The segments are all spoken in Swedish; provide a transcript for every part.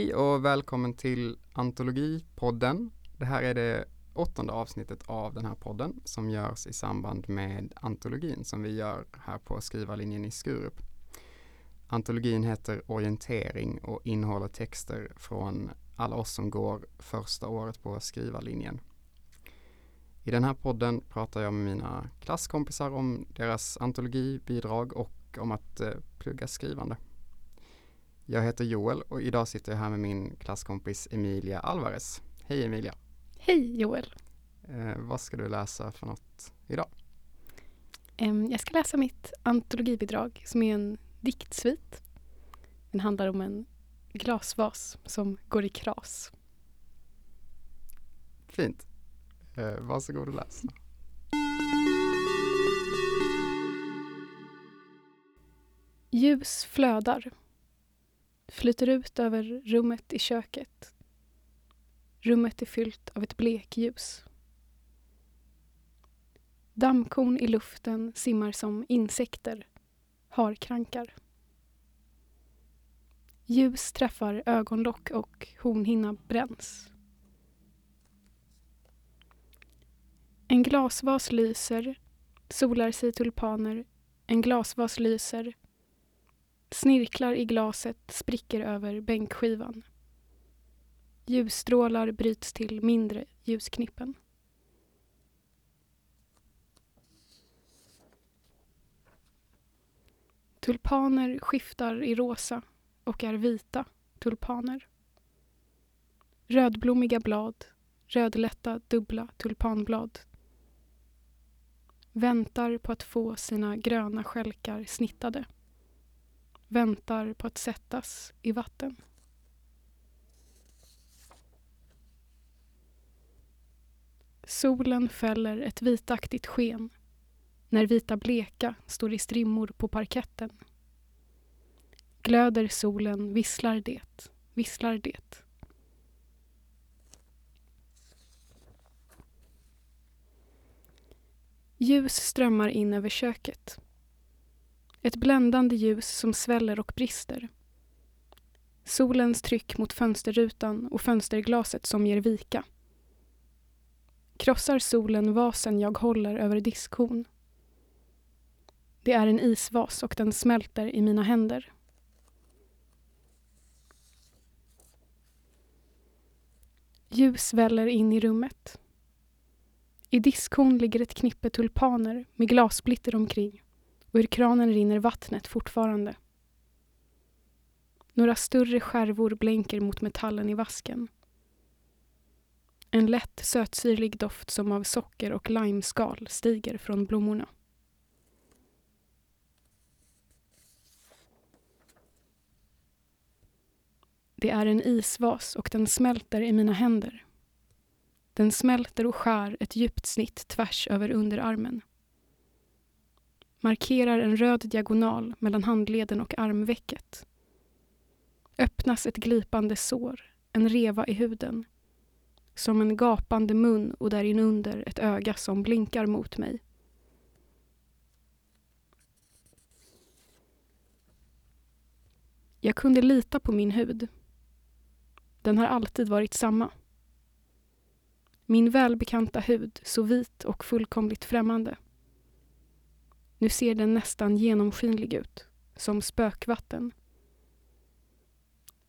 Hej och välkommen till Antologipodden. Det här är det åttonde avsnittet av den här podden som görs i samband med antologin som vi gör här på skrivarlinjen i Skurup. Antologin heter Orientering och innehåller texter från alla oss som går första året på skrivarlinjen. I den här podden pratar jag med mina klasskompisar om deras antologibidrag och om att eh, plugga skrivande. Jag heter Joel och idag sitter jag här med min klasskompis Emilia Alvarez. Hej Emilia! Hej Joel! Eh, vad ska du läsa för något idag? Jag ska läsa mitt antologibidrag som är en diktsvit. Den handlar om en glasvas som går i kras. Fint. Eh, varsågod och läs. Ljus flödar. Flyter ut över rummet i köket. Rummet är fyllt av ett blekljus. Dammkorn i luften simmar som insekter, harkrankar. Ljus träffar ögonlock och hornhinna bränns. En glasvas lyser, solar sig tulpaner, en glasvas lyser, snirklar i glaset spricker över bänkskivan. Ljusstrålar bryts till mindre ljusknippen. Tulpaner skiftar i rosa och är vita tulpaner. Rödblommiga blad, rödlätta dubbla tulpanblad. Väntar på att få sina gröna skälkar snittade. Väntar på att sättas i vatten. Solen fäller ett vitaktigt sken när vita bleka står i strimmor på parketten. Glöder solen visslar det, visslar det. Ljus strömmar in över köket. Ett bländande ljus som sväller och brister. Solens tryck mot fönsterrutan och fönsterglaset som ger vika. Krossar solen vasen jag håller över diskhon. Det är en isvas och den smälter i mina händer. Ljus väller in i rummet. I diskhon ligger ett knippe tulpaner med glassplitter omkring och ur kranen rinner vattnet fortfarande. Några större skärvor blänker mot metallen i vasken. En lätt sötsyrlig doft som av socker och limeskal stiger från blommorna. Det är en isvas och den smälter i mina händer. Den smälter och skär ett djupt snitt tvärs över underarmen. Markerar en röd diagonal mellan handleden och armvecket. Öppnas ett glipande sår, en reva i huden. Som en gapande mun och därinunder ett öga som blinkar mot mig. Jag kunde lita på min hud. Den har alltid varit samma. Min välbekanta hud, så vit och fullkomligt främmande. Nu ser den nästan genomskinlig ut, som spökvatten.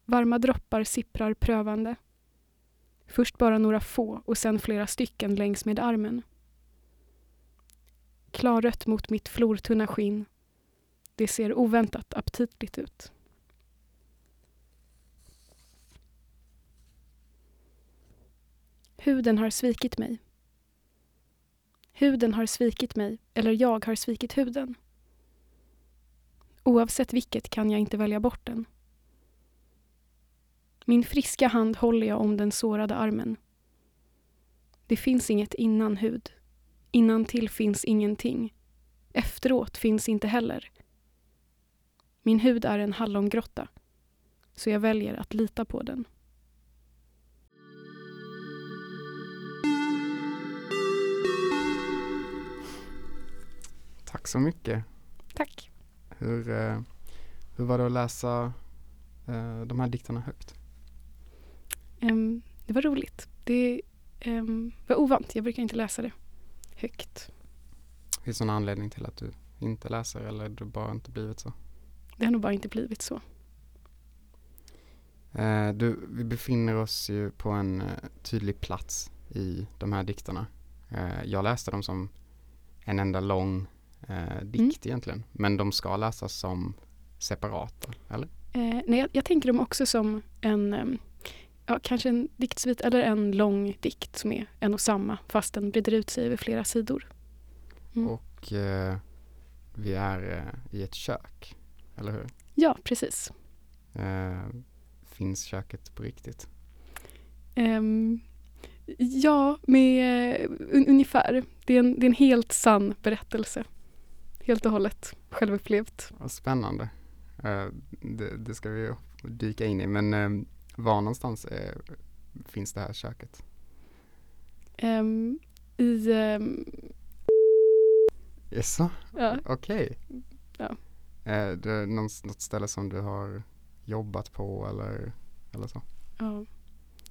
Varma droppar sipprar prövande. Först bara några få och sen flera stycken längs med armen. Klarrött mot mitt flortunna skinn. Det ser oväntat aptitligt ut. Huden har svikit mig. Huden har svikit mig, eller jag har svikit huden. Oavsett vilket kan jag inte välja bort den. Min friska hand håller jag om den sårade armen. Det finns inget innan hud. Innan till finns ingenting. Efteråt finns inte heller. Min hud är en hallongrotta, så jag väljer att lita på den. Tack så mycket. Tack. Hur, eh, hur var det att läsa eh, de här dikterna högt? Ehm, det var roligt. Det ehm, var ovant. Jag brukar inte läsa det högt. Finns det någon anledning till att du inte läser eller det bara inte blivit så? Det har nog bara inte blivit så. Eh, du, vi befinner oss ju på en eh, tydlig plats i de här dikterna. Eh, jag läste dem som en enda lång eh, dikt egentligen, men de ska läsas som separata, eller? Eh, nej, jag, jag tänker dem också som en, ehm, ja, kanske en diktsvit eller en lång dikt som är en och samma fast den breder ut sig över flera sidor. Mm. Och eh, vi är eh, i ett kök, eller hur? Ja, precis. Eh, finns köket på riktigt? Ehm, ja, med eh, un, ungefär. Det är, en, det är en helt sann berättelse. Helt och hållet självupplevt. Spännande. Eh, det, det ska vi dyka in i, men eh, var någonstans eh, finns det här köket? Ehm, I... ehm, Jaså, ja, okej. Ja. Eh, det är någon, något ställe som du har jobbat på eller, eller så? ja,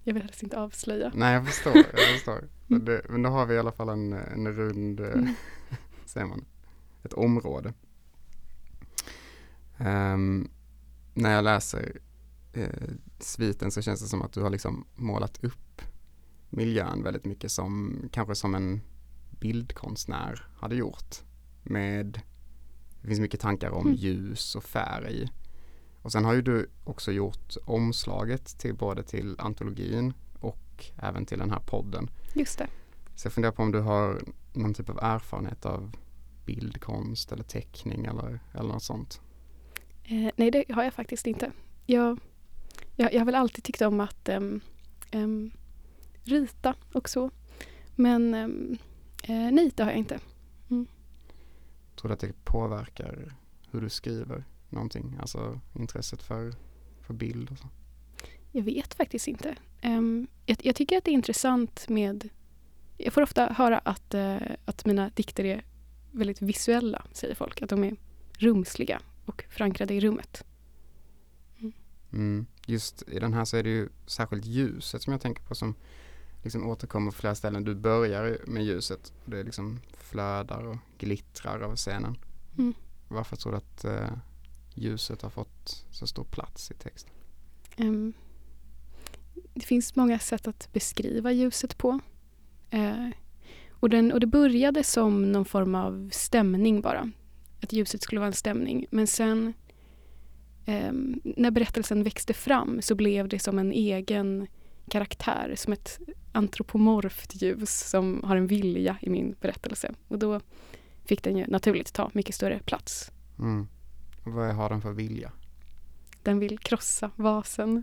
jag vill helst inte avslöja. Nej, jag förstår. Jag förstår. Det, men då har vi i alla fall en, en rund, Mm. säger man, ett område. Ehm, när jag läser eh, sviten så känns det som att du har liksom målat upp miljön väldigt mycket som kanske som en bildkonstnär hade gjort. Med, det finns mycket tankar om Mm. ljus och färg. Och sen har ju du också gjort omslaget till både till antologin och även till den här podden. Just det. Så jag funderar på om du har någon typ av erfarenhet av bildkonst eller teckning eller, eller något sånt. Eh, nej, det har jag faktiskt inte. Jag, jag, jag har väl alltid tyckt om att ehm, ehm, rita och så. Men ehm, eh, nej, det har jag inte. Tror du att det påverkar hur du skriver någonting? Alltså intresset för, för bild och så? Jag vet faktiskt inte. Ehm, jag, jag tycker att det är intressant med... Jag får ofta höra att, eh, att mina dikter är väldigt visuella, säger folk. Att de är rumsliga och förankrade i rummet. Mm. Just i den här så är det ju särskilt ljuset som jag tänker på som liksom återkommer på flera ställen. Du börjar med ljuset och det liksom flödar och glittrar över scenen. Mm. Varför tror du att eh, ljuset har fått så stor plats i texten? Ehm, det finns många sätt att beskriva ljuset på. Eh, och, den, och det började som någon form av stämning bara. Att ljuset skulle vara en stämning. Men sen ehm, när berättelsen växte fram så blev det som en egen karaktär. Som ett antropomorft ljus som har en vilja i min berättelse. Och då fick den ju naturligt ta mycket större plats. Mm. Vad har den för vilja? Den vill krossa vasen.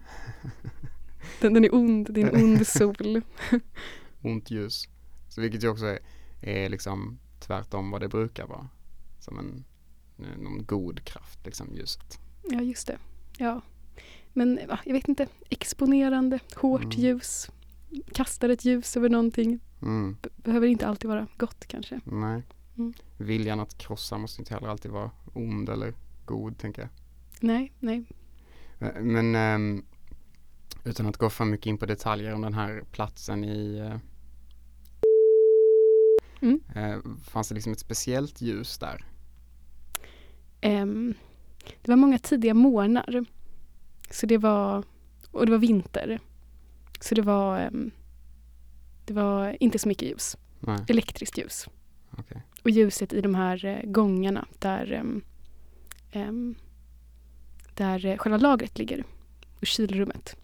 Den, den är ond, det är en ond sol. ont ljus. Så vilket ju också är, är liksom tvärtom vad det brukar vara. Som en, någon god kraft, liksom ljuset. Ja, just det. Ja. Men jag vet inte, exponerande, hårt Mm. ljus. Kastar ett ljus över någonting. Mm, Be- behöver inte alltid vara gott kanske. nej. Mm. Viljan att krossa måste inte heller alltid vara ond eller god, tänker jag. Nej, nej. Men, men ehm, utan att gå för mycket in på detaljer om den här platsen i eh, Mm. eh, Fanns det liksom ett speciellt ljus där? Ehm, det var många tidiga morgnar. Så det var, och det var vinter. Så det var, ehm, det var inte så mycket ljus. Nej, Elektriskt ljus. okej. Och ljuset i de här eh, gångarna där, ehm, där eh, själva lagret ligger. Och kylrummet.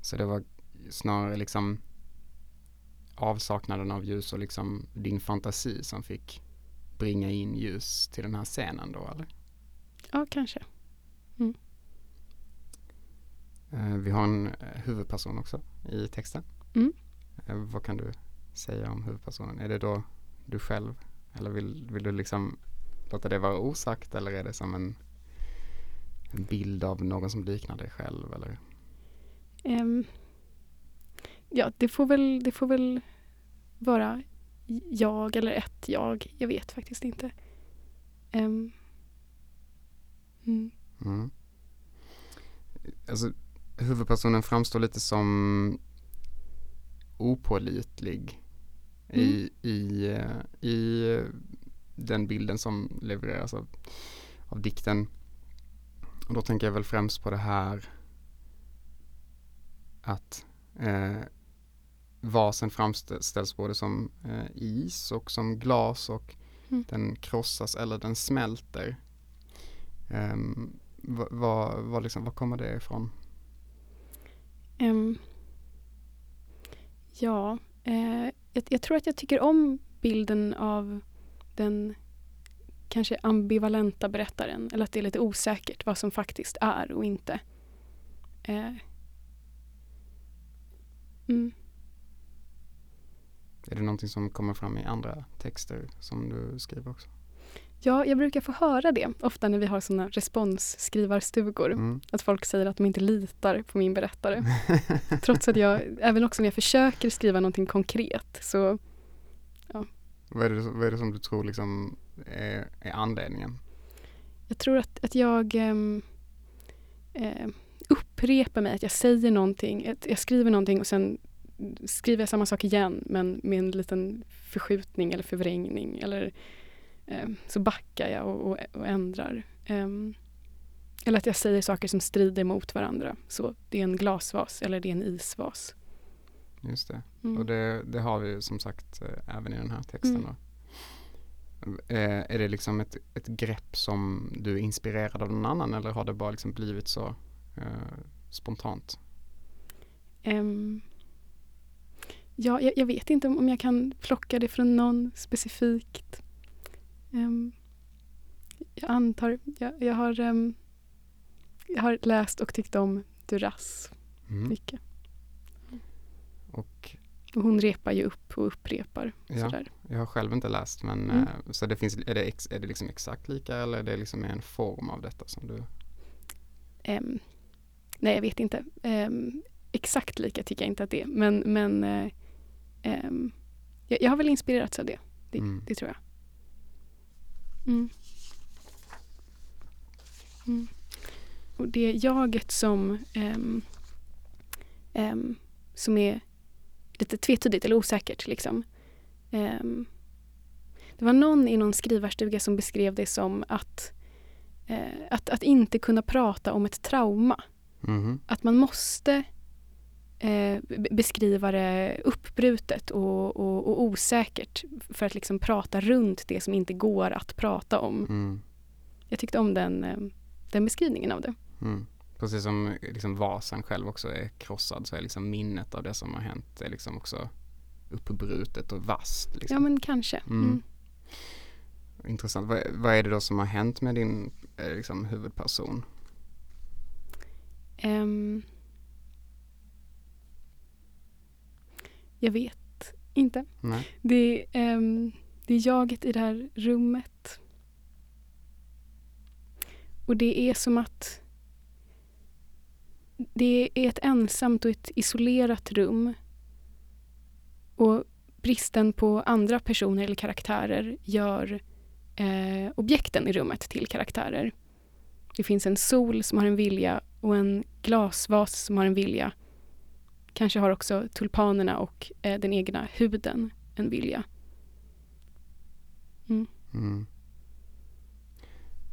Så det var snarare liksom avsaknaden av ljus och liksom din fantasi som fick bringa in ljus till den här scenen då eller? Ja, kanske. Eh, vi har en eh, huvudperson också i texten. Mm. Eh, vad kan du säga om huvudpersonen? Är det då du själv? Eller vill, vill du liksom låta det vara osagt eller är det som en, en bild av någon som liknar dig själv eller? Ehm, ja, det får, väl, det får väl vara jag eller ett jag. Jag vet faktiskt inte. Ehm, mm. Mm. Alltså, huvudpersonen framstår lite som opålitlig i, i, eh, i den bilden som levereras av, av dikten. Och då tänker jag väl främst på det här att eh, vasen framställs både som eh, is och som glas och mm. den krossas eller den smälter. Um, vad, vad, vad, liksom, vad kommer det ifrån? Um, ja, eh, jag, jag, tror att jag tycker om bilden av den kanske ambivalenta berättaren. Eller att det är lite osäkert vad som faktiskt är och inte. Eh, mm. Är det någonting som kommer fram i andra texter som du skriver också? Ja, jag brukar få höra det ofta när vi har sådana responsskrivarstugor. Mm. Att folk säger att de inte litar på min berättare. Trots att jag, även också när jag försöker skriva någonting konkret så ja. Vad är det, vad är det som du tror liksom är, är anledningen? Jag tror att, att jag ähm, äh, upprepar mig, att jag säger någonting, att jag skriver någonting och sen skriver jag samma sak igen men med en liten förskjutning eller förvrängning eller eh, så backar jag och, och, och ändrar. Eh, eller att jag säger saker som strider mot varandra. Så det är en glasvas eller det är en isvas. Just det. Mm. Och det, det, har vi som sagt eh, även i den här texten. Mm. Eh, är det liksom ett, ett grepp som du är inspirerad av någon annan eller har det bara liksom blivit så eh, spontant? Um, ja, jag, jag, vet inte om jag kan plocka det från någon specifikt. Um, jag antar, jag, jag har, um, jag har läst och tyckt om Duras mm. mycket. Och, och, hon repar ju upp och upprepar. Ja, sådär. Jag har själv inte läst men mm. uh, så det finns, är, det ex, är det liksom exakt lika eller är det liksom en form av detta som du? Um, nej, jag vet inte. exakt lika tycker jag inte att det är men, men uh, jag, jag, har väl inspirerats av det. Det, mm. det tror jag. Mm. Mm. Och det jaget som, um, um, som är lite tvetydigt eller osäkert. Liksom. Um, det var någon i någon skrivarstuga som beskrev det som att, uh, att, att inte kunna prata om ett trauma. Mm. Att man måste eh, beskriva det uppbrutet och, och, och, osäkert för att liksom prata runt det som inte går att prata om. Mm. Jag tyckte om den, eh, den beskrivningen av det. Mm. Precis som liksom vasen själv också är krossad så är liksom minnet av det som har hänt är liksom också uppbrutet och vasst. Liksom. Ja men kanske. Mm. mm. Intressant. Vad, vad, är det då som har hänt med din eh, liksom, huvudperson? Um, Jag vet inte. Nej. Det, um, det är jaget i det här rummet. Och det är som att det är ett ensamt och ett isolerat rum. Och bristen på andra personer eller karaktärer gör eh, objekten i rummet till karaktärer. Det finns en sol som har en vilja och en glasvas som har en vilja Kanske har också tulpanerna och eh, den egna huden en vilja. Mm. Mm.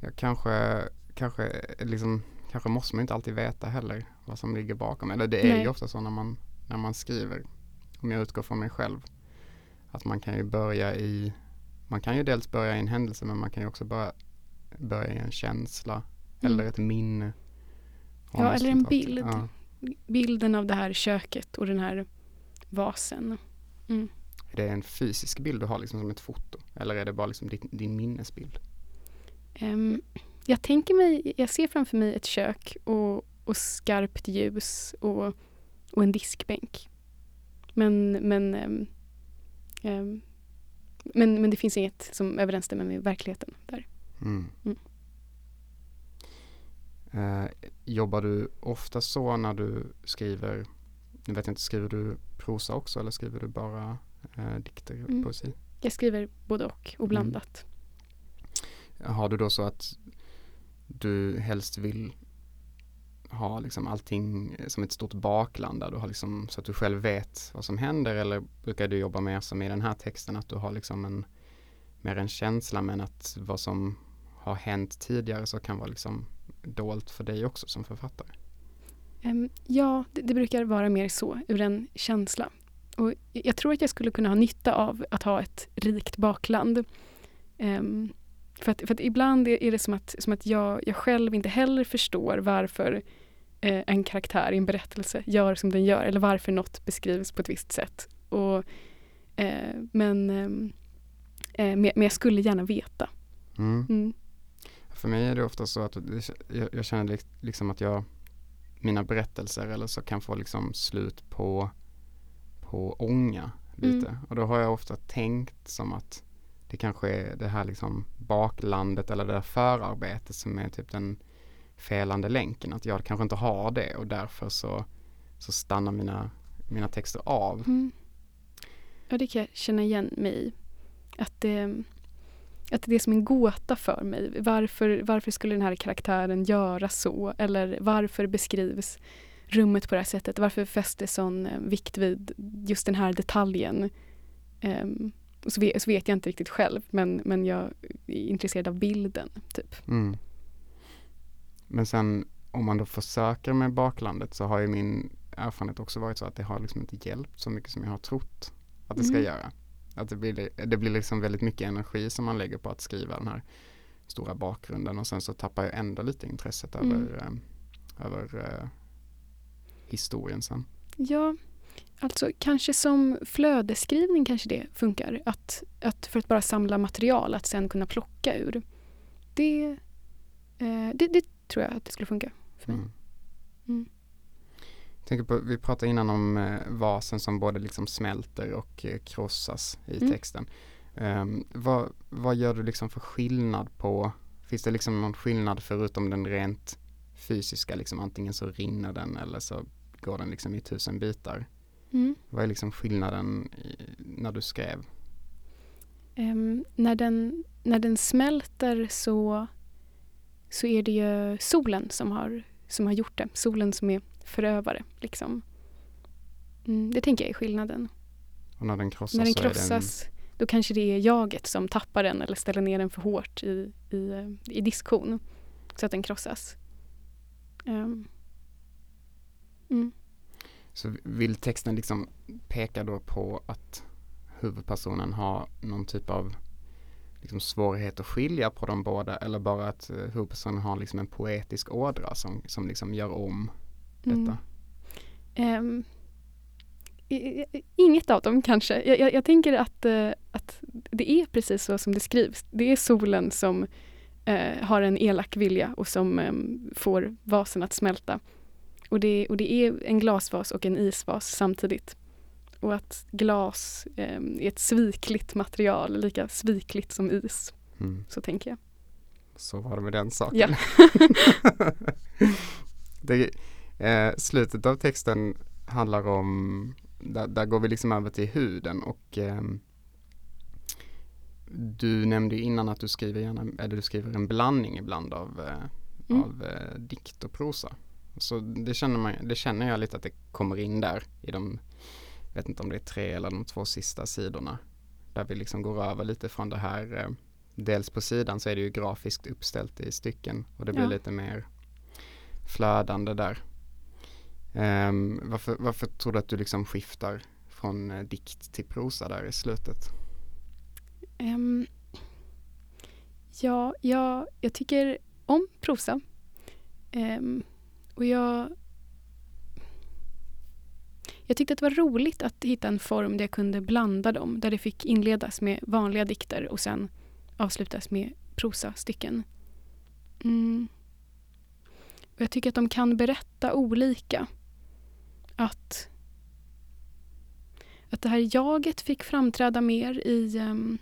Ja, kanske, kanske, liksom, kanske måste man inte alltid veta heller vad som ligger bakom. Eller det är Nej. ju ofta så när man, när man skriver. Om jag utgår från mig själv. Att man kan ju börja i, man kan ju dels börja i en händelse men man kan ju också börja, börja i en känsla. Mm. Eller ett minne. Ja, eller en bild. Ja bilden av det här köket och den här vasen. Mm. Är det en fysisk bild du har liksom som ett foto? Eller är det bara liksom din, din minnesbild? Um, jag tänker mig, jag ser framför mig ett kök och, och skarpt ljus och, och en diskbänk. Men, men, um, um, men, men det finns inget som överensstämmer med verkligheten där. Mm. Mm. Eh, jobbar du ofta så när du skriver, nu vet jag inte, skriver du prosa också eller skriver du bara eh, dikter och mm. poesi? Jag skriver både och och blandat. Mm. Har du då så att du helst vill ha liksom allting som ett stort bakland där du har liksom så att du själv vet vad som händer eller brukar du jobba mer som i den här texten att du har liksom en mer en känsla men att vad som har hänt tidigare så kan vara liksom dolt för dig också som författare? Um, ja, det, det, brukar vara mer så, ur en känsla. Och jag tror att jag skulle kunna ha nytta av att ha ett rikt bakland. Um, för, att, för att ibland är det som att, som att jag, jag själv inte heller förstår varför eh, en karaktär i en berättelse gör som den gör eller varför något beskrivs på ett visst sätt. Och, eh, men, ehm, eh, men jag skulle gärna veta. Mm. Mm. För mig är det ofta så att jag, jag känner liksom att jag mina berättelser eller så kan få liksom slut på, på ånga lite. Mm. Och då har jag ofta tänkt som att det kanske är det här liksom baklandet eller det här förarbetet som är typ den felande länken. Att jag kanske inte har det och därför så, så stannar mina, mina texter av. Mm. Ja, det kan jag känna igen mig i. Att det, att det är som en gåta för mig. Varför, varför skulle den här karaktären göra så? Eller varför beskrivs rummet på det här sättet? Varför fästes sån eh, vikt vid just den här detaljen? Um, så, vet, så vet jag inte riktigt själv, men, men jag är intresserad av bilden. typ. Mm. Men sen om man då försöker med baklandet så har ju min erfarenhet också varit så att det har liksom inte hjälpt så mycket som jag har trott att det ska mm. göra. Att det blir, det blir liksom väldigt mycket energi som man lägger på att skriva den här stora bakgrunden och sen så tappar jag ändå lite intresset mm. över, äh, över äh, historien sen. Ja, alltså kanske som flödesskrivning kanske det funkar. Att, att för att bara samla material, att sen kunna plocka ur. Det, eh, det, det, tror jag att det skulle funka för mig. Mm. Mm tänker på, vi pratade innan om eh, vasen som både liksom smälter och eh, krossas i mm. texten. Um, vad, vad gör du liksom för skillnad på, finns det liksom någon skillnad förutom den rent fysiska, liksom antingen så rinner den eller så går den liksom i tusen bitar. Mm. Vad är liksom skillnaden i, när du skrev? Um, när, den, när den smälter så, så är det ju solen som har, som har gjort det. Solen som är förövare. Liksom. Mm, det tänker jag är skillnaden. Och när den krossas? När den krossas, den... då kanske det är jaget som tappar den eller ställer ner den för hårt i, i, i diskon. Så att den krossas. Um. Mm. Så vill texten liksom peka då på att huvudpersonen har någon typ av liksom svårighet att skilja på de båda eller bara att eh, huvudpersonen har liksom en poetisk ådra som, som liksom gör om detta? Mm. Um, inget av dem kanske. Jag, jag, jag tänker att, uh, att det är precis så som det skrivs. Det är solen som uh, har en elak vilja och som um, får vasen att smälta. Och det, och det är en glasvas och en isvas samtidigt. Och att glas um, är ett svikligt material, lika svikligt som is. Mm. Så tänker jag. Så var det med den saken. Ja. det, Eh, slutet av texten handlar om, där, där, går vi liksom över till huden och eh, du nämnde innan att du skriver gärna, eller du skriver en blandning ibland av, eh, mm. av eh, dikt och prosa. Så det känner, man, det känner jag lite att det kommer in där i de, jag vet inte om det är tre eller de två sista sidorna. Där vi liksom går över lite från det här, eh, dels på sidan så är det ju grafiskt uppställt i stycken och det blir ja. lite mer flödande där. Um, varför, varför tror du att du liksom skiftar från uh, dikt till prosa där i slutet? Um, ja, jag, jag tycker om prosa. Um, och jag jag tyckte att det var roligt att hitta en form där jag kunde blanda dem. Där det fick inledas med vanliga dikter och sen avslutas med prosastycken. Mm. Och jag tycker att de kan berätta olika att, att det här jaget fick framträda mer i, um,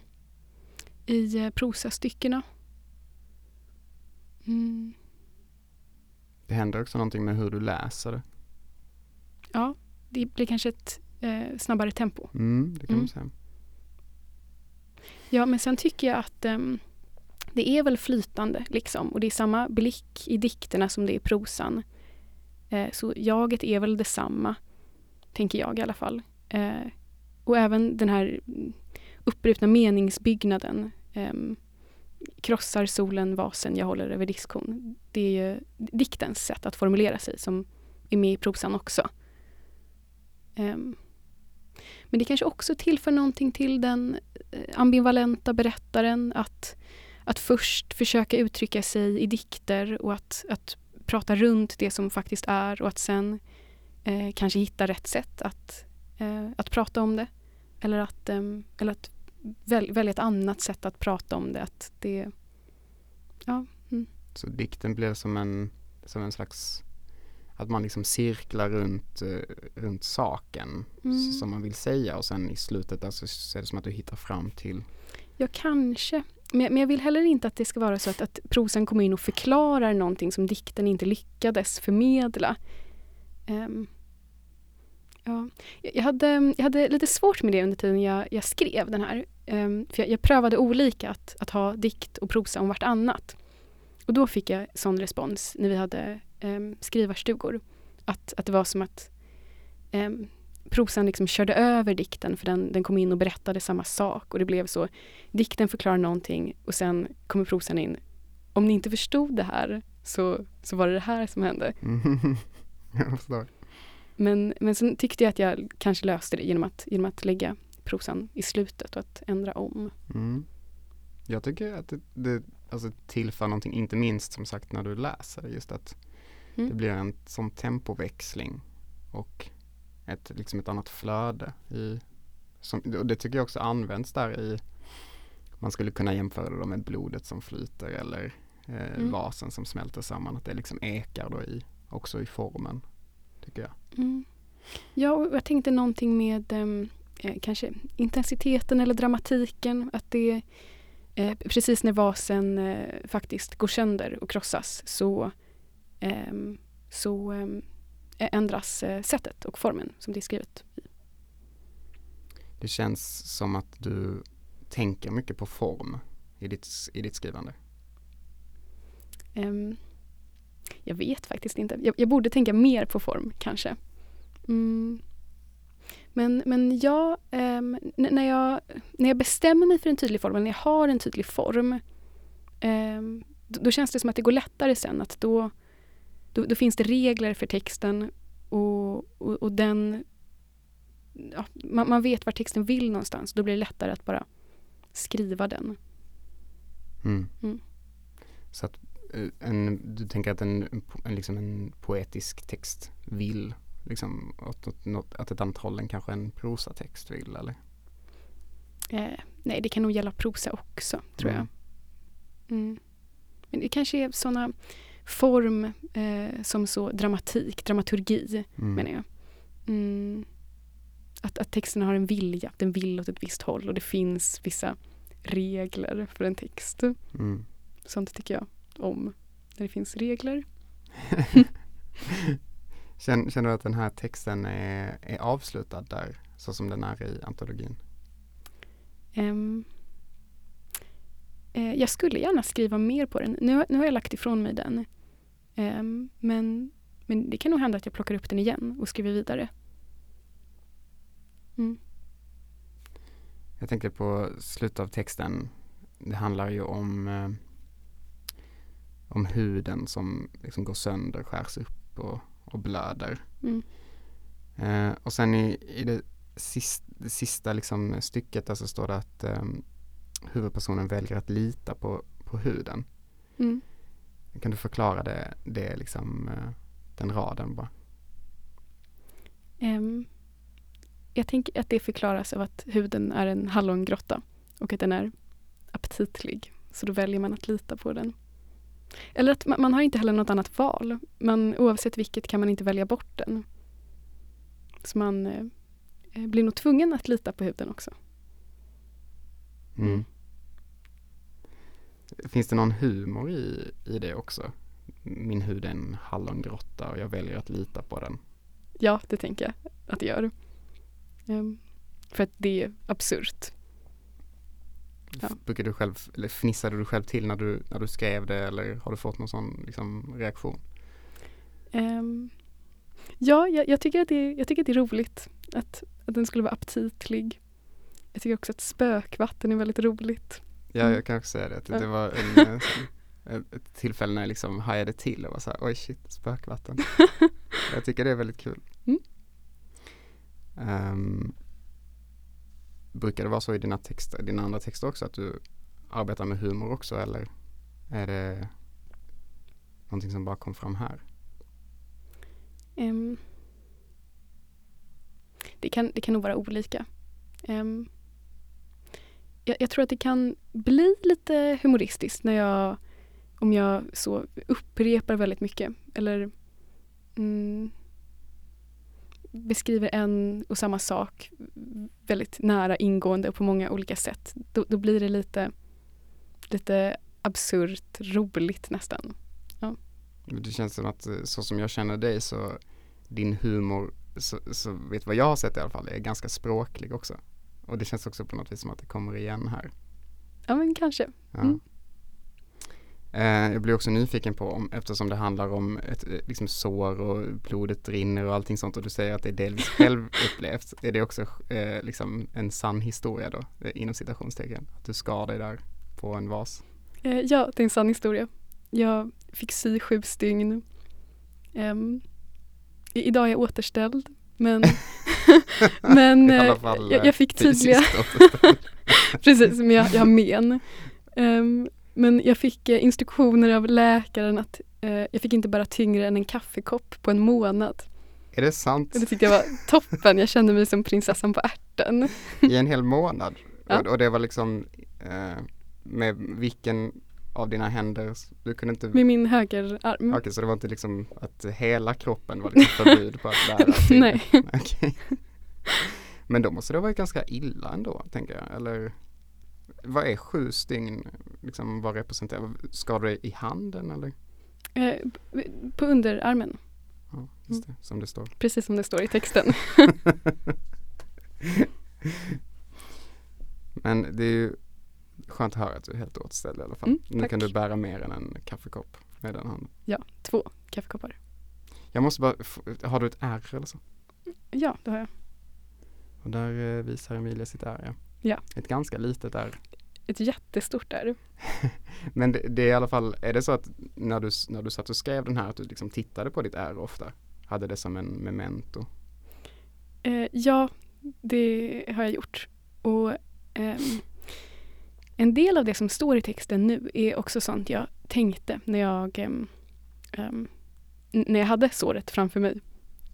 i uh, prosastyckena. Mm. Det händer också någonting med hur du läser det. Ja, det blir kanske ett eh, snabbare tempo. Mm, det kan mm. man säga. Ja, men sen tycker jag att um, det är väl flytande liksom och det är samma blick i dikterna som det är i prosan. Eh, så jaget är väl detsamma, tänker jag i alla fall. Eh, och även den här uppbrutna meningsbyggnaden. Eh, krossar solen vasen jag håller över diskhon. Det är ju diktens sätt att formulera sig som är med i prosan också. Um, men det kanske också tillför någonting till den eh, ambivalenta berättaren att, att först försöka uttrycka sig i dikter och att, att prata runt det som faktiskt är och att sen eh, kanske hitta rätt sätt att, eh, att prata om det. Eller att, eh, eller att väl, välja ett annat sätt att prata om det. Att det ja, mm. Så dikten blir som en, som en slags att man liksom cirklar runt, uh, runt saken mm. som man vill säga och sen i slutet alltså, så är det som att du hittar fram till Ja, kanske. Men, men jag vill heller inte att det ska vara så att, att prosan kommer in och förklarar någonting som dikten inte lyckades förmedla. Um, ja. jag, hade, jag hade lite svårt med det under tiden jag, jag skrev den här. Um, för jag, jag, prövade olika att, att ha dikt och prosa om vartannat. Och då fick jag sån respons när vi hade um, skrivarstugor. Att, att det var som att um, prosan liksom körde över dikten för den, den kom in och berättade samma sak och det blev så. Dikten förklarar någonting och sen kommer prosan in. Om ni inte förstod det här så, så var det det här som hände. jag förstår. Men, men sen tyckte jag att jag kanske löste det genom att, genom att lägga prosan i slutet och att ändra om. Mm. Jag tycker att det, det alltså tillför någonting, inte minst som sagt när du läser, just att mm. det blir en sån tempoväxling och ett, liksom ett annat flöde. I, som, och det tycker jag också används där i, man skulle kunna jämföra det med blodet som flyter eller eh, mm. vasen som smälter samman, att det liksom ekar då i, också i formen, tycker jag. Mm. Ja, och jag tänkte någonting med um, eh, kanske intensiteten eller dramatiken, att det eh, precis när vasen eh, faktiskt går sönder och krossas så, ehm, så ehm, ändras eh, sättet och formen som det är skrivet i. Det känns som att du tänker mycket på form i ditt, i ditt skrivande. Um, jag vet faktiskt inte. Jag, jag, borde tänka mer på form kanske. Mm. Men, men ja, um, när, jag, när jag bestämmer mig för en tydlig form, eller när jag har en tydlig form, um, då, då, känns det som att det går lättare sen. Att då, då, då finns det regler för texten och, och, och den... Ja, man, man, vet var texten vill någonstans. Då blir det lättare att bara skriva den. Mm. Mm. Så att eh, en, du tänker att en, en, liksom en poetisk text vill liksom åt, åt, åt ett annat håll än kanske en prosatext vill eller? Eh, nej, det kan nog gälla prosa också tror mm. jag. Mm. Men det kanske är sådana form eh, som så dramatik, dramaturgi mm. menar jag. Mm. Att, att texten har en vilja, att den vill åt ett visst håll och det finns vissa regler för en text. Mm. Sånt tycker jag om, när det finns regler. känner, känner du att den här texten är, är avslutad där, så som den är i antologin? Um, Eh, jag skulle gärna skriva mer på den. Nu, nu har jag lagt ifrån mig den. Um, men, men det kan nog hända att jag plockar upp den igen och skriver vidare. Mm. Jag tänker på slutet av texten. Det handlar ju om, eh, om huden som liksom går sönder, skärs upp och, och blöder. Mm. Eh, och sen i, i det, sista, det sista liksom stycket där så står det att um, huvudpersonen väljer att lita på, på huden. Mm. Kan du förklara det, det liksom, eh, den raden bara? Um, jag tänker att det förklaras av att huden är en hallongrotta och att den är aptitlig. Så då väljer man att lita på den. Eller att man, man har inte heller något annat val. Men oavsett vilket kan man inte välja bort den. Så man eh, eh blir nog tvungen att lita på huden också. Mm. Finns det någon humor i, i det också? Min hud är en hallongrotta och jag väljer att lita på den. Ja, det tänker jag att det gör. Um, för att det är absurt. Ja. Brukar du själv, eller fnissade du själv till när du, när du skrev det eller har du fått någon sån liksom, reaktion? Um, Ja, jag, jag, tycker att det jag tycker att det är roligt att, att den skulle vara aptitlig. Jag tycker också att spökvatten är väldigt roligt. Ja, Mm. jag kan också säga det. Det var en, eh, ett- tillfälle när jag liksom hajade till och var så här, oj shit, spökvatten. jag tycker det är väldigt kul. Mm. Ehm, brukar det vara så i dina texter, dina andra texter också, att du arbetar med humor också eller är det någonting som bara kom fram här? Ehm, det, kan, det kan nog vara olika. Ehm, jag, jag tror att det kan bli lite humoristiskt när jag, om jag så upprepar väldigt mycket eller mm, beskriver en och samma sak väldigt nära ingående och på många olika sätt. Då, då blir det lite, lite absurt roligt nästan. Det känns som att eh, så som jag känner dig så din humor, så, så vet vad jag har sett i alla fall, är ganska språklig också. Och det känns också på något vis som att det kommer igen här. Ja men kanske. Ja. Mm. Eh, jag blir också nyfiken på, om, eftersom det handlar om ett eh, liksom sår och blodet rinner och allting sånt och du säger att det är delvis självupplevt. är det också eh, liksom en sann historia då, eh, inom citationstecken? Att du skar dig där på en vas? Eh, ja, det är en sann historia. Jag fick sy sju stygn. I, idag är jag återställd. Men, men eh, fall, jag, jag fick tydliga, precis, men jag, jag men. Ehm, men jag fick eh, instruktioner av läkaren att eh, jag fick inte bära tyngre än en kaffekopp på en månad. är det sant? Det tyckte jag var toppen. Jag kände mig som prinsessan på ärten. I en hel månad? Ja. Och, och det var liksom eh, med vilken av dina händer, du kunde inte Med min högerarm. Okej, så det var inte liksom att hela kroppen var liksom förbud på att bära? Nej. Okej. Men då måste det ha varit ganska illa ändå, tänker jag. Eller vad är sju stygn, liksom vad representerar? Ska du det i handen eller? Eh, på underarmen, Ja, just det, som det står. precis som det står i texten. Men det är ju skönt att höra att du är helt återställd i alla fall. Mm, nu kan du bära mer än en kaffekopp med den handen. Ja, två kaffekoppar. Jag måste bara, har du ett ärr eller så? Ja, det har jag. Och där eh, visar Emilia sitt ärr ja. Ja. Ett ganska litet ärr. Ett jättestort där. Men det, det är i alla fall, är det så att när du, när du satt och skrev den här att du liksom tittade på ditt ärr ofta? Hade det som en memento? Eh, ja, det har jag gjort. Och ehm, en del av det som står i texten nu är också sånt jag tänkte när jag, ehm, n- när jag hade såret framför mig.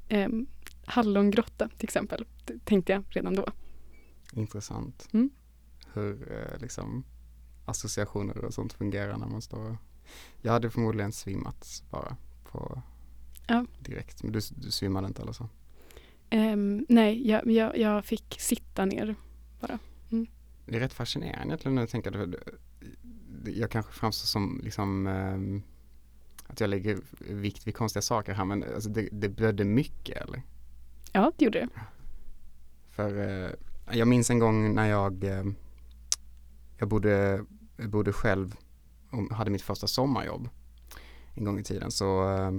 Um, hallongrotta till exempel, det tänkte jag redan då. Intressant. Mm. Hur eh, liksom associationer och sånt fungerar när man står och... Jag hade förmodligen svimmat bara på Ja. direkt. Men du, du svimmade inte eller så? Ehm, nej, jag, jag, jag fick sitta ner. Det är rätt fascinerande egentligen när jag tänker jag kanske framstår som liksom ehm, att jag lägger vikt vid konstiga saker här men alltså det, det blödde mycket eller? Ja, det gjorde det. För eh, jag minns en gång när jag, eh, jag bodde, bodde själv och hade mitt första sommarjobb en gång i tiden så eh,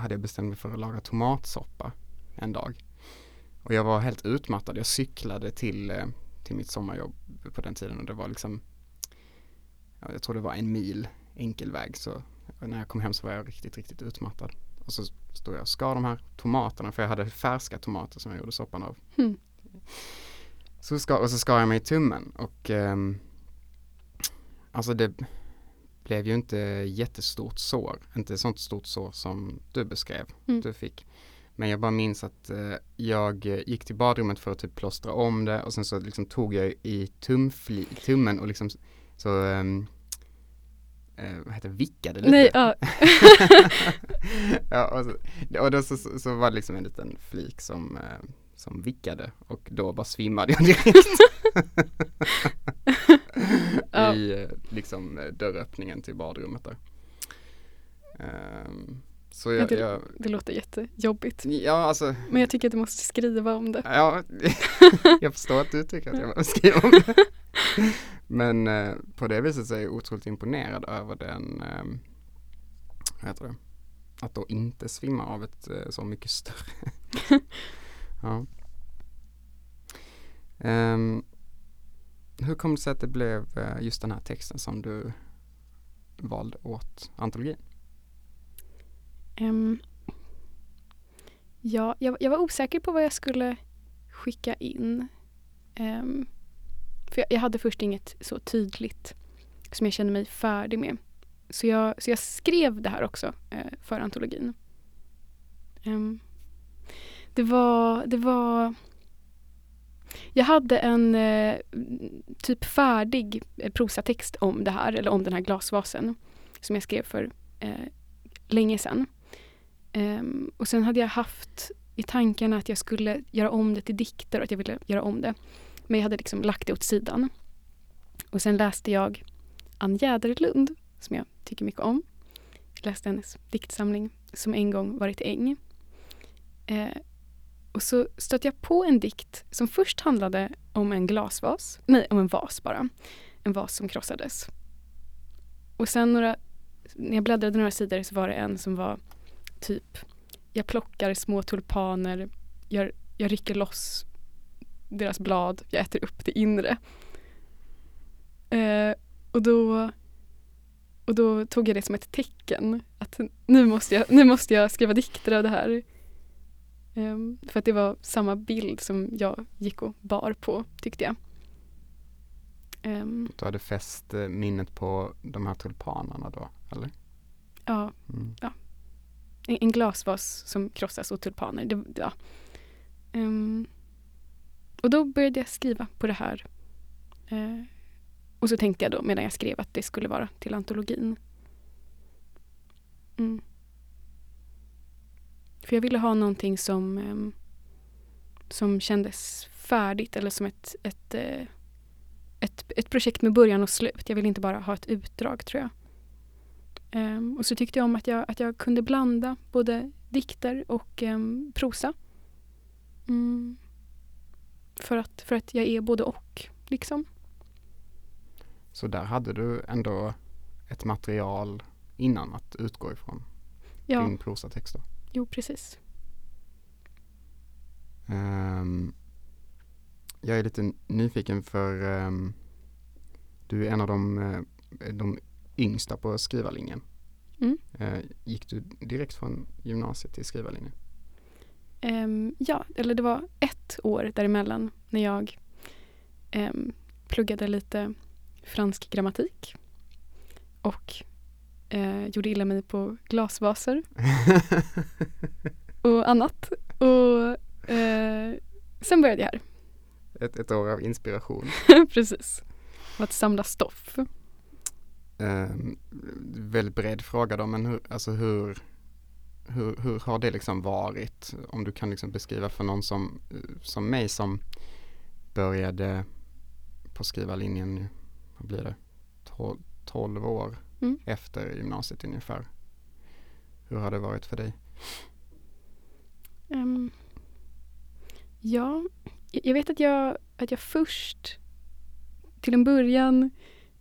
hade jag bestämt mig för att laga tomatsoppa en dag. Och jag var helt utmattad. Jag cyklade till, eh, till mimitt sommarjobb på den tiden och det var liksom, ja, jag tror det var en mil enkel väg så när jag kom hem så var jag riktigt, riktigt utmattad. Och så stod jag och skar de här tomaterna för jag hade färska tomater som jag gjorde soppan av. Mm. Så ska, och så skar jag mig i tummen och ehm, alltså det blev ju inte jättestort sår. Inte sånt stort sår som du beskrev Mm. du fick. Men jag bara minns att eh, jag gick till badrummet för att typ plåstra om det och sen så liksom tog jag i tumfli, tummen och liksom så ehm, eh, vad heter vickade lite. Nej, ja, ja, och, så, och då så, så, så var det liksom en liten flik som, eh, som vickade och då bara svimmade jag direkt. I eh, liksom dörröppningen till badrummet där. Ehm, så Ja, jag, det- jag, det låter jättejobbigt. ja alltså, Men jag tycker att du måste skriva om det. ja, jag förstår att du tycker att jag måste skriva om det. Men eh, på det viset så är jag otroligt imponerad över den, eh, vad heter det? att då inte svimma av ett eh, så mycket större. ja. Um, hur kom det sig att det blev eh, just den här texten som du valde åt antologin? Um, ja, jag, jag, var osäker på vad jag skulle skicka in. Um, för jag, jag, hade först inget så tydligt som jag kände mig färdig med. Så jag, så jag skrev det här också uh, för antologin. Um, det var, det var jag hade en eh, typ färdig eh, prosatext om det här, eller om den här glasvasen, som jag skrev för eh, länge sedan. Um, och sen hade jag haft i tankarna att jag skulle göra om det till dikter och att jag ville göra om det. Men jag hade liksom lagt det åt sidan. Och sen läste jag Ann Jäderlund, som jag tycker mycket om. Jag läste hennes diktsamling Som en gång varit äng. Eh, och så stötte jag på en dikt som först handlade om en glasvas, nej om en vas bara. En vas som krossades. Och sen några, när jag bläddrade några sidor så var det en som var typ Jag plockar små tulpaner, jag, jag rycker loss deras blad, jag äter upp det inre. Eh, och, då, och då tog jag det som ett tecken att nu måste jag, nu måste jag skriva dikter av det här. Um, för att det var samma bild som jag gick och bar på, tyckte jag. Um, du hade fäst eh, minnet på de här tulpanerna då, eller? Ja. Mm. ja. En, en, glasvas som krossas och tulpaner. Det, ja. Um, och då började jag skriva på det här. Uh, och så tänkte jag då medan jag skrev att det skulle vara till antologin. Mm. För jag ville ha någonting som, um, som kändes färdigt eller som ett, ett, uh, ett, ett projekt med början och slut. Jag ville inte bara ha ett utdrag tror jag. Um, och så tyckte jag om att jag, att jag kunde blanda både dikter och um, prosa. Mm. För, att, för att jag är både och, liksom. Så där hade du ändå ett material innan att utgå ifrån? Ja. Din prosatext då? Jo, precis. Um, jag är lite nyfiken för du är en av de, uh, de yngsta på skrivarlinjen. Mm. Uh, gick du direkt från gymnasiet till skrivarlinjen? Um, ja, eller det var ett år däremellan när jag um, pluggade lite fransk grammatik och eh, gjorde illa mig på glasvaser och annat. Och eh, sen började jag här. Ett, ett år av inspiration. Precis. Av att samla stoff. Eh, väldigt bred fråga då, men hur, alltså hur, hur, hur har det liksom varit? Om du kan liksom beskriva för någon som, som mig som började på skrivarlinjen, vad blir det, 12, 12 år mm. efter gymnasiet ungefär. Hur har det varit för dig? Um, ja, jag vet att jag, att jag först till en början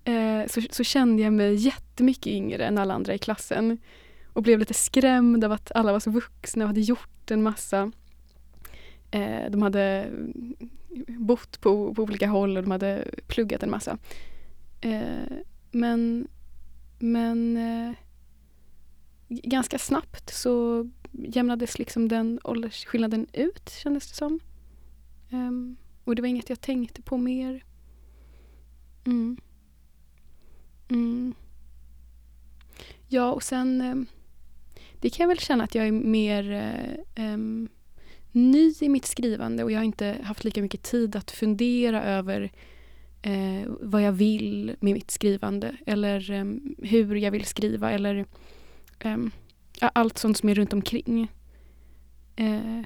eh, så, så, kände jag mig jättemycket yngre än alla andra i klassen och blev lite skrämd av att alla var så vuxna och hade gjort en massa. Eh, de hade bott på, på olika håll och de hade pluggat en massa. Eh, men men eh, ganska snabbt så jämnades liksom den åldersskillnaden ut kändes det som. Um, och det var inget jag tänkte på mer. Mm. Mm. Ja, och sen ehm, det kan jag väl känna att jag är mer um, ny i mitt skrivande och jag har inte haft lika mycket tid att fundera över uh, vad jag vill med mitt skrivande eller um, hur jag vill skriva eller um, allt sånt som är runt omkring. Uh,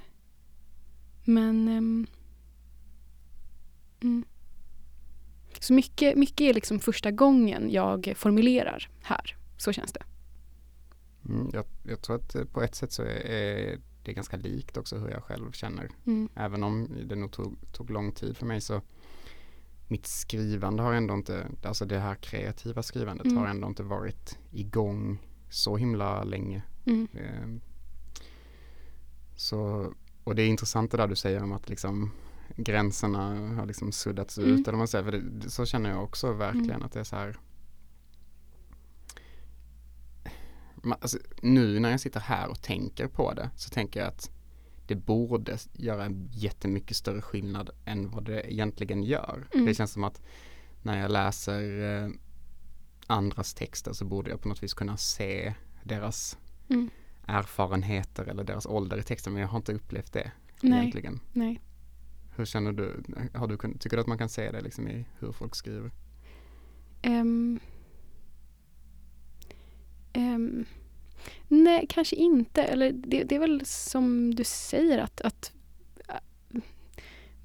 men mm. Så mycket, mycket är liksom första gången jag formulerar här. Så känns det. Mm, jag, jag, tror att eh, på ett sätt så är det ganska likt också hur jag själv känner. Mm. Även om det nog tog, tog lång tid för mig så mitt skrivande har ändå inte, alltså det här kreativa skrivandet mm. har ändå inte varit igång så himla länge Mm. Eh, så, och det är intressant det där du säger om att liksom gränserna har liksom suddats Mm. ut. Eller man säger, för det, så känner jag också verkligen Mm. att det är så här. Ma- Alltså, nu när jag sitter här och tänker på det så tänker jag att det borde göra en jättemycket större skillnad än vad det egentligen gör. Mm. Det känns som att när jag läser eh, andras texter så borde jag på något vis kunna se deras Mm. erfarenheter eller deras ålder i texten men jag har inte upplevt det Nej, egentligen. nej. Hur känner du? Har du tycker du att man kan se det liksom i hur folk skriver? Um, um, nej, kanske inte. Eller det, det är väl som du säger att, att äh,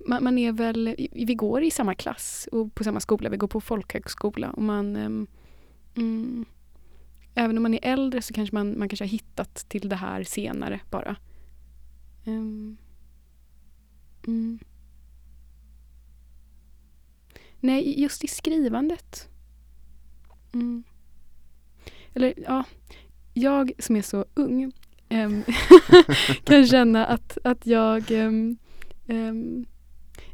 man, man är väl, vi går i samma klass och på samma skola, vi går på folkhögskola och man um, Även om man är äldre så kanske man, man kanske har hittat till det här senare bara. Mm. Nej, just i skrivandet. Mm. Eller ja, jag som är så ung äm, kan känna att, att jag, äm, äm,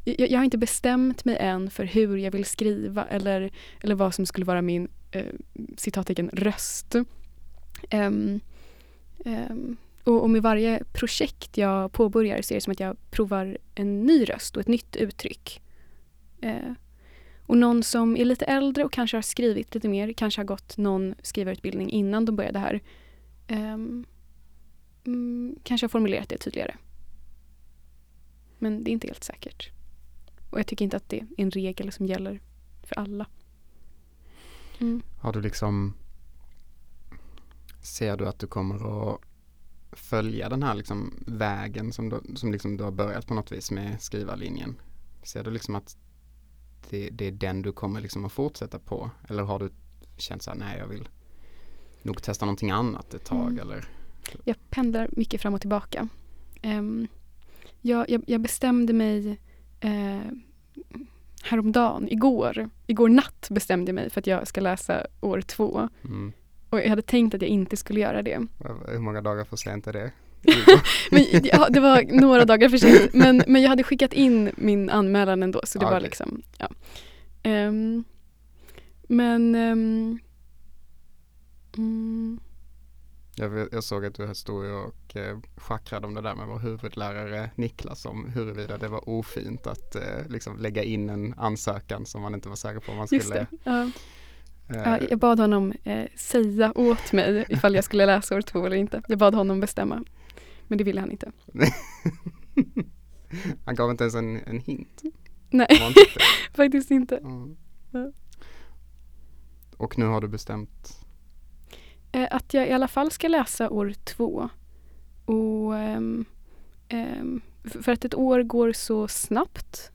jag Jag har inte bestämt mig än för hur jag vill skriva eller, eller vad som skulle vara min eh, citattecken röst. Ehm, ehm, och, och med varje projekt jag påbörjar så är det som att jag provar en ny röst och ett nytt uttryck. Eh, och någon som är lite äldre och kanske har skrivit lite mer, kanske har gått någon skrivarutbildning innan de började här. Um, mm, kanske har formulerat det tydligare. Men det är inte helt säkert. Och jag tycker inte att det är en regel som gäller för alla. Mm. Har du liksom Ser du att du kommer att följa den här liksom vägen som du, som liksom du har börjat på något vis med skrivarlinjen? Ser du liksom att det, det är den du kommer liksom att fortsätta på? Eller har du känt så här, nej jag vill nog testa någonting annat ett tag Mm. eller? Jag pendlar mycket fram och tillbaka. Ehm, jag, jag, jag bestämde mig eh, häromdagen, igår, igår natt bestämde jag mig för att jag ska läsa år två. Mm. Och jag hade tänkt att jag inte skulle göra det. Hur många dagar för sent är det? Men, ja, det var några dagar för sent. Men, men jag hade skickat in min anmälan ändå. Så det Ah, var liksom, ja. Ehm, men ehm, mm, Jag, jag såg att du stod och eh, schackrade om det där med vår huvudlärare Niklas om huruvida det var ofint att eh, liksom lägga in en ansökan som man inte var säker på om man just skulle. det. Ja. eh, Ja, jag bad honom eh, säga åt mig ifall jag skulle läsa år två eller inte. Jag bad honom bestämma. Men det ville han inte. Han gav inte ens en, en hint. Nej, faktiskt inte. Mm. Ja. Och nu har du bestämt. Eh, att jag i alla fall ska läsa år två. Och ehm, ehm, för att ett år går så snabbt.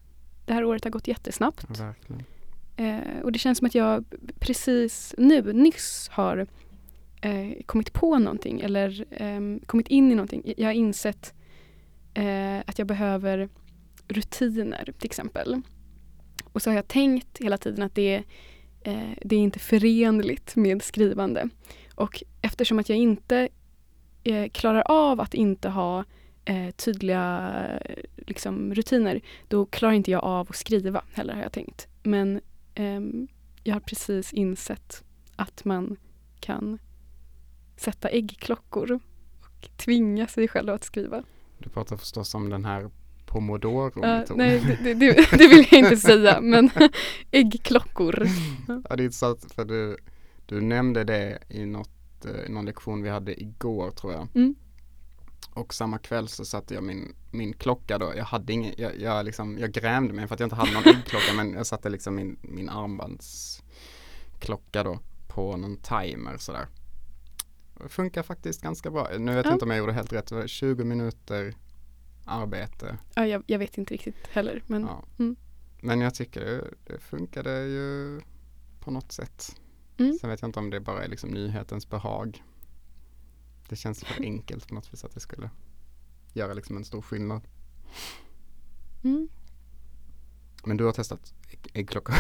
Det här året har gått jättesnabbt. Ja, verkligen. Eh, och det känns som att jag precis nu, nyss har eh, kommit på någonting eller eh, kommit in i någonting. Jag har insett eh, att jag behöver rutiner till exempel. Och så har jag tänkt hela tiden att det, eh, det är inte förenligt med skrivande. Och eftersom att jag inte eh, klarar av att inte ha eh, tydliga liksom, rutiner då klarar inte jag av att skriva heller har jag tänkt. Men ehm, jag har precis insett att man kan sätta äggklockor och tvinga sig själv att skriva. Du pratar förstås om den här Pomodoro-metoden. nej, det, det, det vill jag inte säga, men äggklockor. Ja, det är intressant för du, du nämnde det i något, eh, i någon lektion vi hade igår tror jag. Mm. Och samma kväll så satte jag min, min klocka då. Jag hade ingen, jag, jag, liksom, jag grämde mig för att jag inte hade någon äggklocka men jag satte liksom min, min armbandsklocka då på någon timer sådär. Funkar faktiskt ganska bra. Nu vet Ja. jag inte om jag gjorde helt rätt. Det var 20 minuter arbete. Ja, jag, jag vet inte riktigt heller, men Ja. Mm. Men jag tycker det, det funkade ju på något sätt. Mm. Sen vet jag inte om det bara är liksom nyhetens behag. Det känns för enkelt på något vis att det skulle göra liksom en stor skillnad. mm, Men du har testat ägg- äggklocka?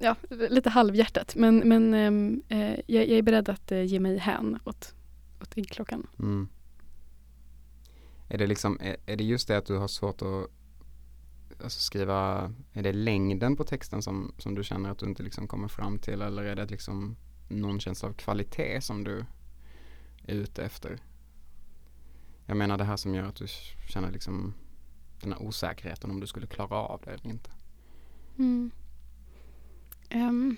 Ja, lite halvhjärtat. Men, men ehm, eh, jag, jag är beredd att eh, ge mig hän åt, åt äggklockan. Mm. Är det liksom, är, är det just det att du har svårt att alltså skriva, är det längden på texten som, som du känner att du inte liksom kommer fram till eller är det liksom någon känsla av kvalitet som du är ute efter? Jag menar det här som gör att du känner liksom den här osäkerheten om du skulle klara av det eller inte. Mm. Um,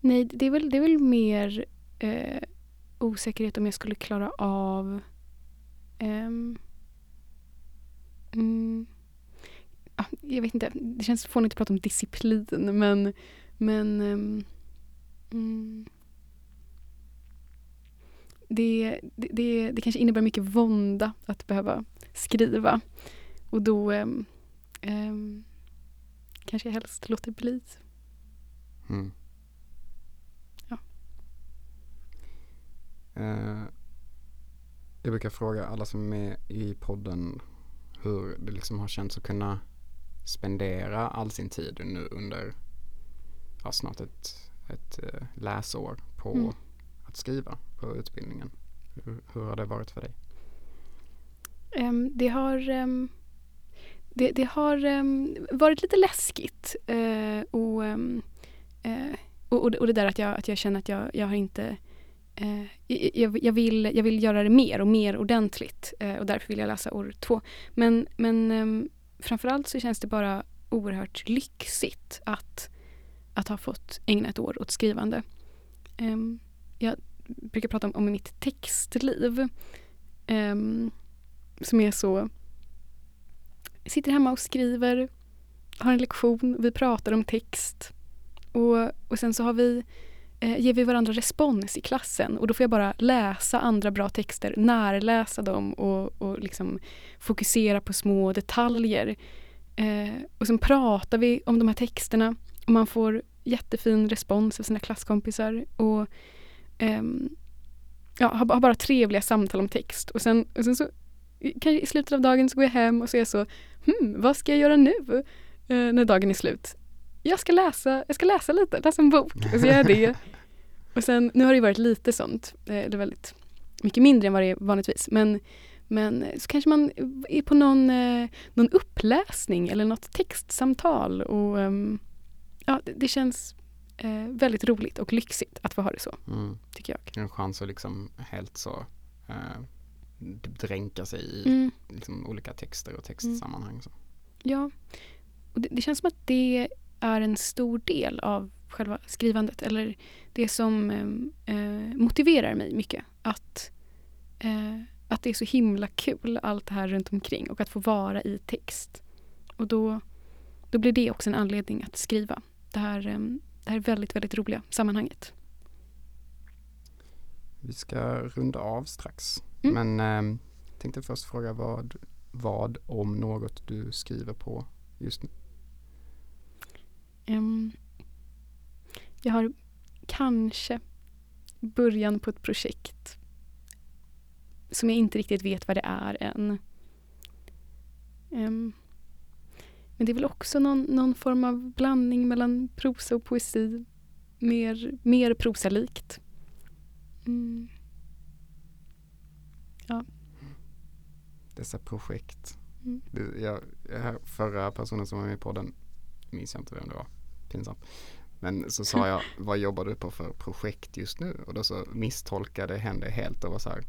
nej, det är väl, det är väl mer uh, osäkerhet om jag skulle klara av um, mm, ah, jag vet inte, det känns fånigt att prata om disciplin men, men um, mm, det, det, det, det, kanske innebär mycket vånda att behöva skriva. Och då um, um, kanske jag helst låter bli. Mm. Ja. Uh, jag brukar fråga alla som är med i podden hur det liksom har känts att kunna spendera all sin tid nu under ja, snart ett, ett uh, läsår på mm. att skriva på utbildningen. Hur, hur, har det varit för dig? Um, det har um, det, det, har um, varit lite läskigt uh, och, uh, och, och, det där att jag, att jag känner att jag, jag har inte uh, jag, jag, vill, jag vill göra det mer och mer ordentligt och därför vill jag läsa år två. Men, men um, framförallt så känns det bara oerhört lyxigt att, att ha fått ägna ett år åt skrivande. Um, jag brukar prata om, om mitt textliv. Um, som är så... Sitter hemma och skriver, har en lektion, vi pratar om text. Och, och sen så har vi, eh, ger vi varandra respons i klassen och då får jag bara läsa andra bra texter, närläsa dem och, och liksom fokusera på små detaljer. Eh, och sen pratar vi om de här texterna och man får jättefin respons av sina klasskompisar. Och ehm, ja, har, har, bara trevliga samtal om text. Och sen, och sen så kanske i slutet av dagen så går jag hem och så är jag så, hmm, vad ska jag göra nu uh, när dagen är slut? Jag ska läsa, jag ska läsa lite, läsa en bok. Och så gör jag det. och sen, nu har det varit lite sånt, uh, eller väldigt mycket mindre än vad det är vanligtvis. Men, men så kanske man är på någon, uh, någon uppläsning eller något textsamtal och um, ja, det, känns eh, väldigt roligt och lyxigt att få ha det så. Mm. Tycker jag. En chans att liksom helt så eh, dränka sig i mm. liksom, olika texter och textsammanhang. Så. Ja, och det, det, känns som att det är en stor del av själva skrivandet eller det som eh, eh motiverar mig mycket. Att, eh, att det är så himla kul allt det här runt omkring och att få vara i text. Och då, då blir det också en anledning att skriva. Det här eh, det här är väldigt, väldigt roliga sammanhanget. Vi ska runda av strax. Mm. Men eh, tänkte först fråga vad, vad om något du skriver på just nu? Um, jag har kanske början på ett projekt som jag inte riktigt vet vad det är än. Um, men det är väl också någon, någon form av blandning mellan prosa och poesi. Mer, mer prosalikt. Mm. Ja. Dessa projekt. Mm. Det, jag, förra personen som var med i podden, minns jag inte vem det var, pinsamt. Men så sa jag, vad jobbar du på för projekt just nu? Och då så misstolkade hen det helt och var så här,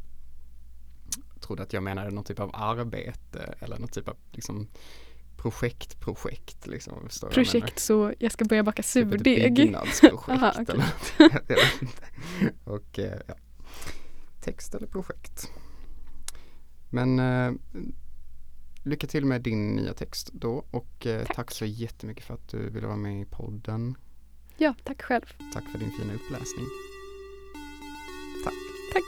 trodde att jag menade någon typ av arbete eller någon typ av liksom projekt, projekt. Liksom, projekt så jag ska börja baka surdeg. Typ byggnadsprojekt Aha, okay. eller jag inte. Och eh, ja, text eller projekt. Men eh, lycka till med din nya text då och eh, tack. tack så jättemycket för att du ville vara med i podden. Ja, tack själv. Tack för din fina uppläsning. Tack. Tack.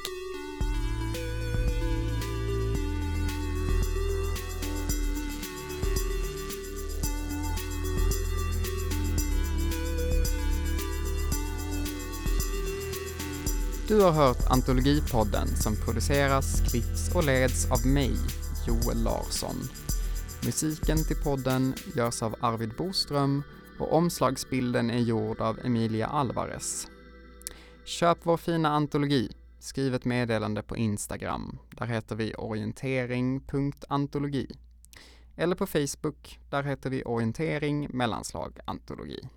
Du har hört Antologipodden som produceras, klipps och leds av mig, Joel Larsson. Musiken till podden görs av Arvid Boström och omslagsbilden är gjord av Emilia Alvarez. Köp vår fina antologi skriv ett meddelande på Instagram. Där heter vi orientering.antologi. Eller på Facebook, där heter vi orientering mellanslag antologi.